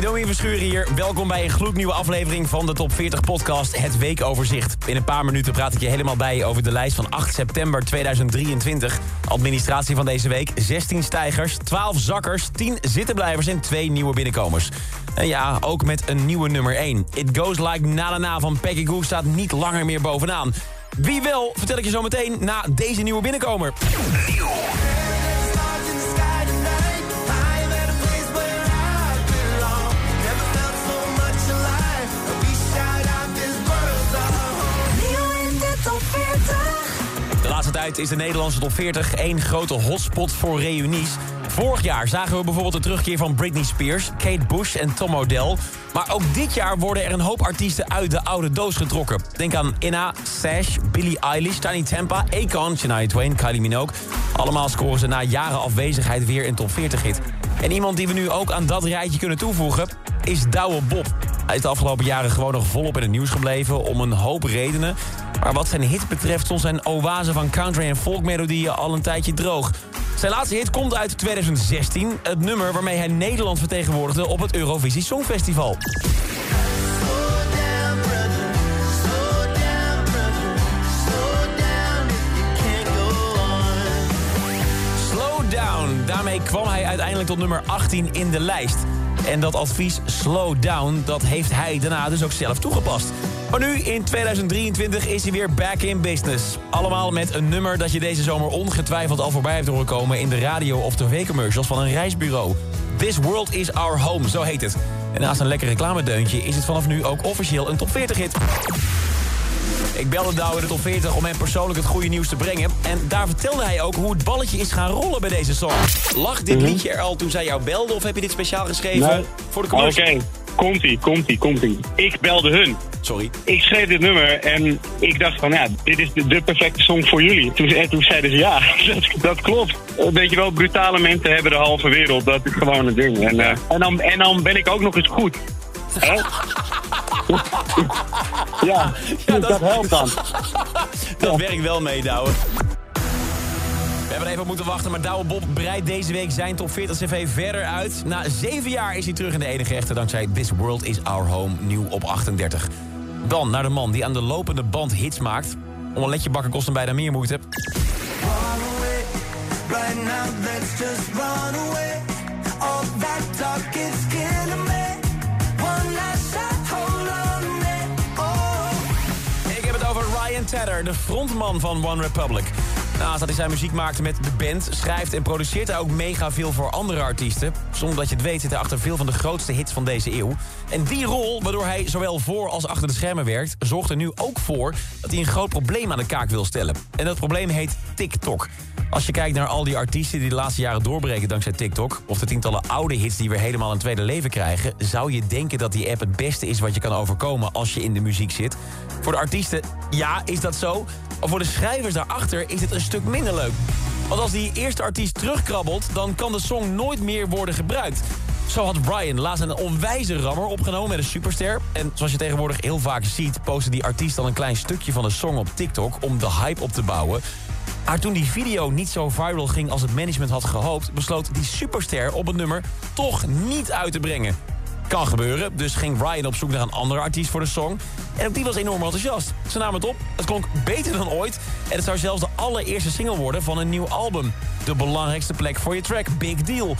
Domien Verschuren hier. Welkom bij een gloednieuwe aflevering van de Top 40 podcast Het Weekoverzicht. In een paar minuten praat ik je helemaal bij over de lijst van 8 september 2023. Administratie van deze week, 16 stijgers, 12 zakkers, 10 zittenblijvers en 2 nieuwe binnenkomers. En ja, ook met een nieuwe nummer 1. It Goes Like Na Na van Peggy Goo staat niet langer meer bovenaan. Wie wel, vertel ik je zo meteen na deze nieuwe binnenkomer. Is de Nederlandse top 40 één grote hotspot voor reunies. Vorig jaar zagen we bijvoorbeeld de terugkeer van Britney Spears, Kate Bush en Tom Odell. Maar ook dit jaar worden er een hoop artiesten uit de oude doos getrokken. Denk aan Inna, Sash, Billie Eilish, Tiny Tampa, Akon, Shania Twain, Kylie Minogue. Allemaal scoren ze na jaren afwezigheid weer een top 40 hit. En iemand die we nu ook aan dat rijtje kunnen toevoegen is Douwe Bob. Hij is de afgelopen jaren gewoon nog volop in het nieuws gebleven om een hoop redenen. Maar wat zijn hit betreft stond zijn oase van country en folkmelodieën al een tijdje droog. Zijn laatste hit komt uit 2016. Het nummer waarmee hij Nederland vertegenwoordigde op het Eurovisie Songfestival. Slow Down. Daarmee kwam hij uiteindelijk tot nummer 18 in de lijst. En dat advies Slow Down, dat heeft hij daarna dus ook zelf toegepast. Maar nu, in 2023, is hij weer back in business. Allemaal met een nummer dat je deze zomer ongetwijfeld al voorbij hebt horen komen... in de radio- of tv-commercials van een reisbureau. This World is Our Home, zo heet het. En naast een lekker reclamedeuntje is het vanaf nu ook officieel een top 40 hit. Ik belde Douwe in de top 40 om hem persoonlijk het goede nieuws te brengen. En daar vertelde hij ook hoe het balletje is gaan rollen bij deze song. Lag dit liedje er al toen zij jou belde of heb je dit speciaal geschreven Nee. voor de Oké, commercial? Komt-ie, komt-ie, komt-ie. Ik belde hun. Sorry. Ik schreef dit nummer en ik dacht van ja, dit is de, de perfecte song voor jullie. Toen, en toen zeiden ze ja, dat, dat klopt. Eh, Weet je wel, brutale mensen hebben de halve wereld. Dat is gewoon het ding. En, eh, en, dan, en dan ben ik ook nog eens goed. Hè? ja, Ja, dat, dat- helpt dan. Dat werkt wel mee, Douwe. We hebben even op moeten wachten, maar Douwe Bob breidt deze week zijn top 40 cv verder uit. Na zeven jaar is hij terug in de enige echte dankzij This World is Our Home, nieuw op 38. Dan naar de man die aan de lopende band hits maakt. Om een letje bakken kost hem bijna meer moeite. Oh. Ik heb het over Ryan Tedder, de frontman van One Republic. Naast dat hij zijn muziek maakte met de band, schrijft en produceert hij ook mega veel voor andere artiesten. Zonder dat je het weet zit hij achter veel van de grootste hits van deze eeuw. En die rol, waardoor hij zowel voor als achter de schermen werkt... zorgt er nu ook voor dat hij een groot probleem aan de kaak wil stellen. En dat probleem heet TikTok. Als je kijkt naar al die artiesten die de laatste jaren doorbreken dankzij TikTok... of de tientallen oude hits die weer helemaal een tweede leven krijgen... zou je denken dat die app het beste is wat je kan overkomen als je in de muziek zit. Voor de artiesten, ja, is dat zo. Maar voor de schrijvers daarachter is het een stuk minder leuk. Want als die eerste artiest terugkrabbelt... dan kan de song nooit meer worden gebruikt. Zo had Brian laatst een onwijze rammer opgenomen met een superster. En zoals je tegenwoordig heel vaak ziet... postte die artiest dan een klein stukje van de song op TikTok... om de hype op te bouwen. Maar toen die video niet zo viral ging als het management had gehoopt... besloot die superster op het nummer toch niet uit te brengen. Kan gebeuren, dus ging Ryan op zoek naar een andere artiest voor de song. En ook die was enorm enthousiast. Ze namen het op, het klonk beter dan ooit... en het zou zelfs de allereerste single worden van een nieuw album. De belangrijkste plek voor je track, Big Deal.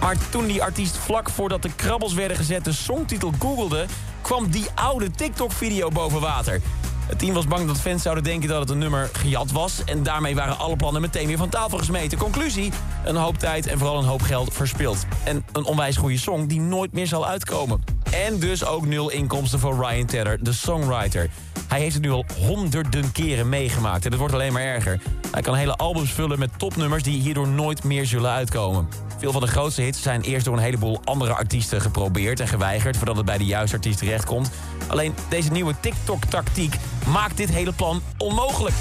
Maar toen die artiest vlak voordat de krabbels werden gezet... de songtitel googelde, kwam die oude TikTok-video boven water... Het team was bang dat fans zouden denken dat het een nummer gejat was... en daarmee waren alle plannen meteen weer van tafel gesmeten. Conclusie, een hoop tijd en vooral een hoop geld verspild. En een onwijs goede song die nooit meer zal uitkomen. En dus ook nul inkomsten voor Ryan Tedder, de songwriter. Hij heeft het nu al honderden keren meegemaakt en het wordt alleen maar erger. Hij kan hele albums vullen met topnummers die hierdoor nooit meer zullen uitkomen. Veel van de grootste hits zijn eerst door een heleboel andere artiesten geprobeerd en geweigerd... voordat het bij de juiste artiest terechtkomt. Alleen deze nieuwe TikTok-tactiek maakt dit hele plan onmogelijk.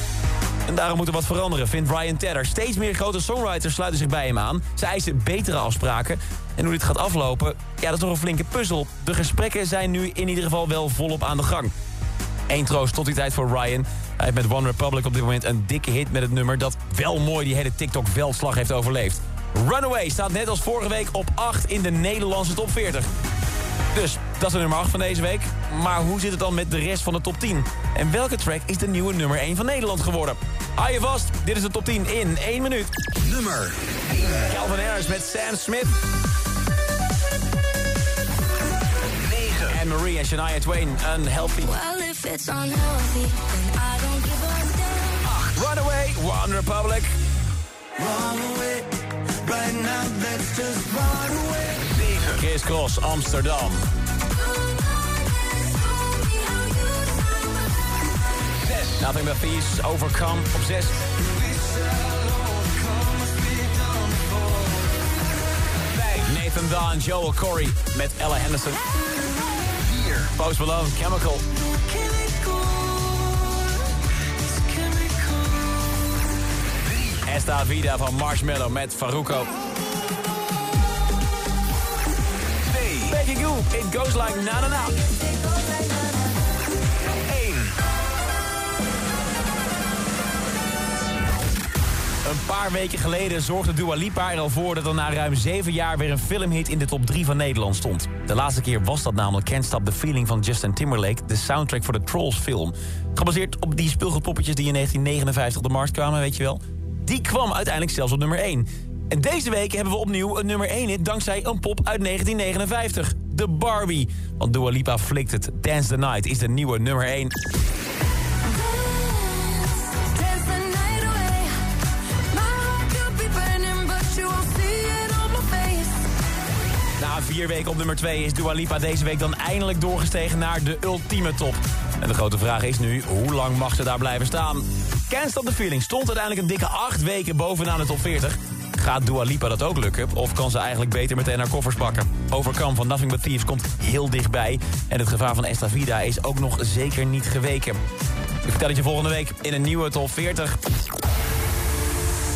En daarom moet er wat veranderen, vindt Ryan Tedder. Steeds meer grote songwriters sluiten zich bij hem aan. Ze eisen betere afspraken. En hoe dit gaat aflopen, ja, dat is nog een flinke puzzel. De gesprekken zijn nu in ieder geval wel volop aan de gang. Eén troost tot die tijd voor Ryan. Hij heeft met One Republic op dit moment een dikke hit met het nummer... dat wel mooi die hele TikTok-veldslag heeft overleefd. Runaway staat net als vorige week op 8 in de Nederlandse top 40. Dus, dat is de nummer 8 van deze week. Maar hoe zit het dan met de rest van de top 10? En welke track is de nieuwe nummer 1 van Nederland geworden? Hou je vast, dit is de top 10 in 1 minuut. Nummer Calvin Harris met Sam Smith. Marie en Shania Twain, Unhealthy. Well, if it's unhealthy, then I don't give a damn. Runaway, One Republic. Run away. Right now, let's just run away. 7. Chris Cross, Amsterdam. 6. Nothing but Thieves, Overcome op 6. Nathan Dawn, Joel Corey met Ella Henderson. 4. Post Malone, Chemical. Esta Vida van Marshmallow met Faruko. 2. Becky Goo, It Goes Like Na Na Na. Een paar weken geleden zorgde Dua Lipa er al voor... dat er na ruim zeven jaar weer een filmhit in de top 3 van Nederland stond. De laatste keer was dat namelijk Can't Stop the Feeling van Justin Timberlake... de soundtrack voor de Trolls film. Gebaseerd op die speelgoedpoppetjes die in 1959 op de markt kwamen, weet je wel. Die kwam uiteindelijk zelfs op nummer 1. En deze week hebben we opnieuw een nummer 1 hit... dankzij een pop uit 1959, de Barbie. Want Dua Lipa flikt het. Dance the Night is de nieuwe nummer 1. Vier weken op nummer 2 is Dua Lipa deze week dan eindelijk doorgestegen naar de ultieme top. En de grote vraag is nu, hoe lang mag ze daar blijven staan? Can't Stop the Feeling stond uiteindelijk een dikke acht weken bovenaan de top 40. Gaat Dua Lipa dat ook lukken? Of kan ze eigenlijk beter meteen haar koffers pakken? Overcome van Nothing But Thieves komt heel dichtbij. En het gevaar van Esta Vida is ook nog zeker niet geweken. Ik vertel het je volgende week in een nieuwe top 40.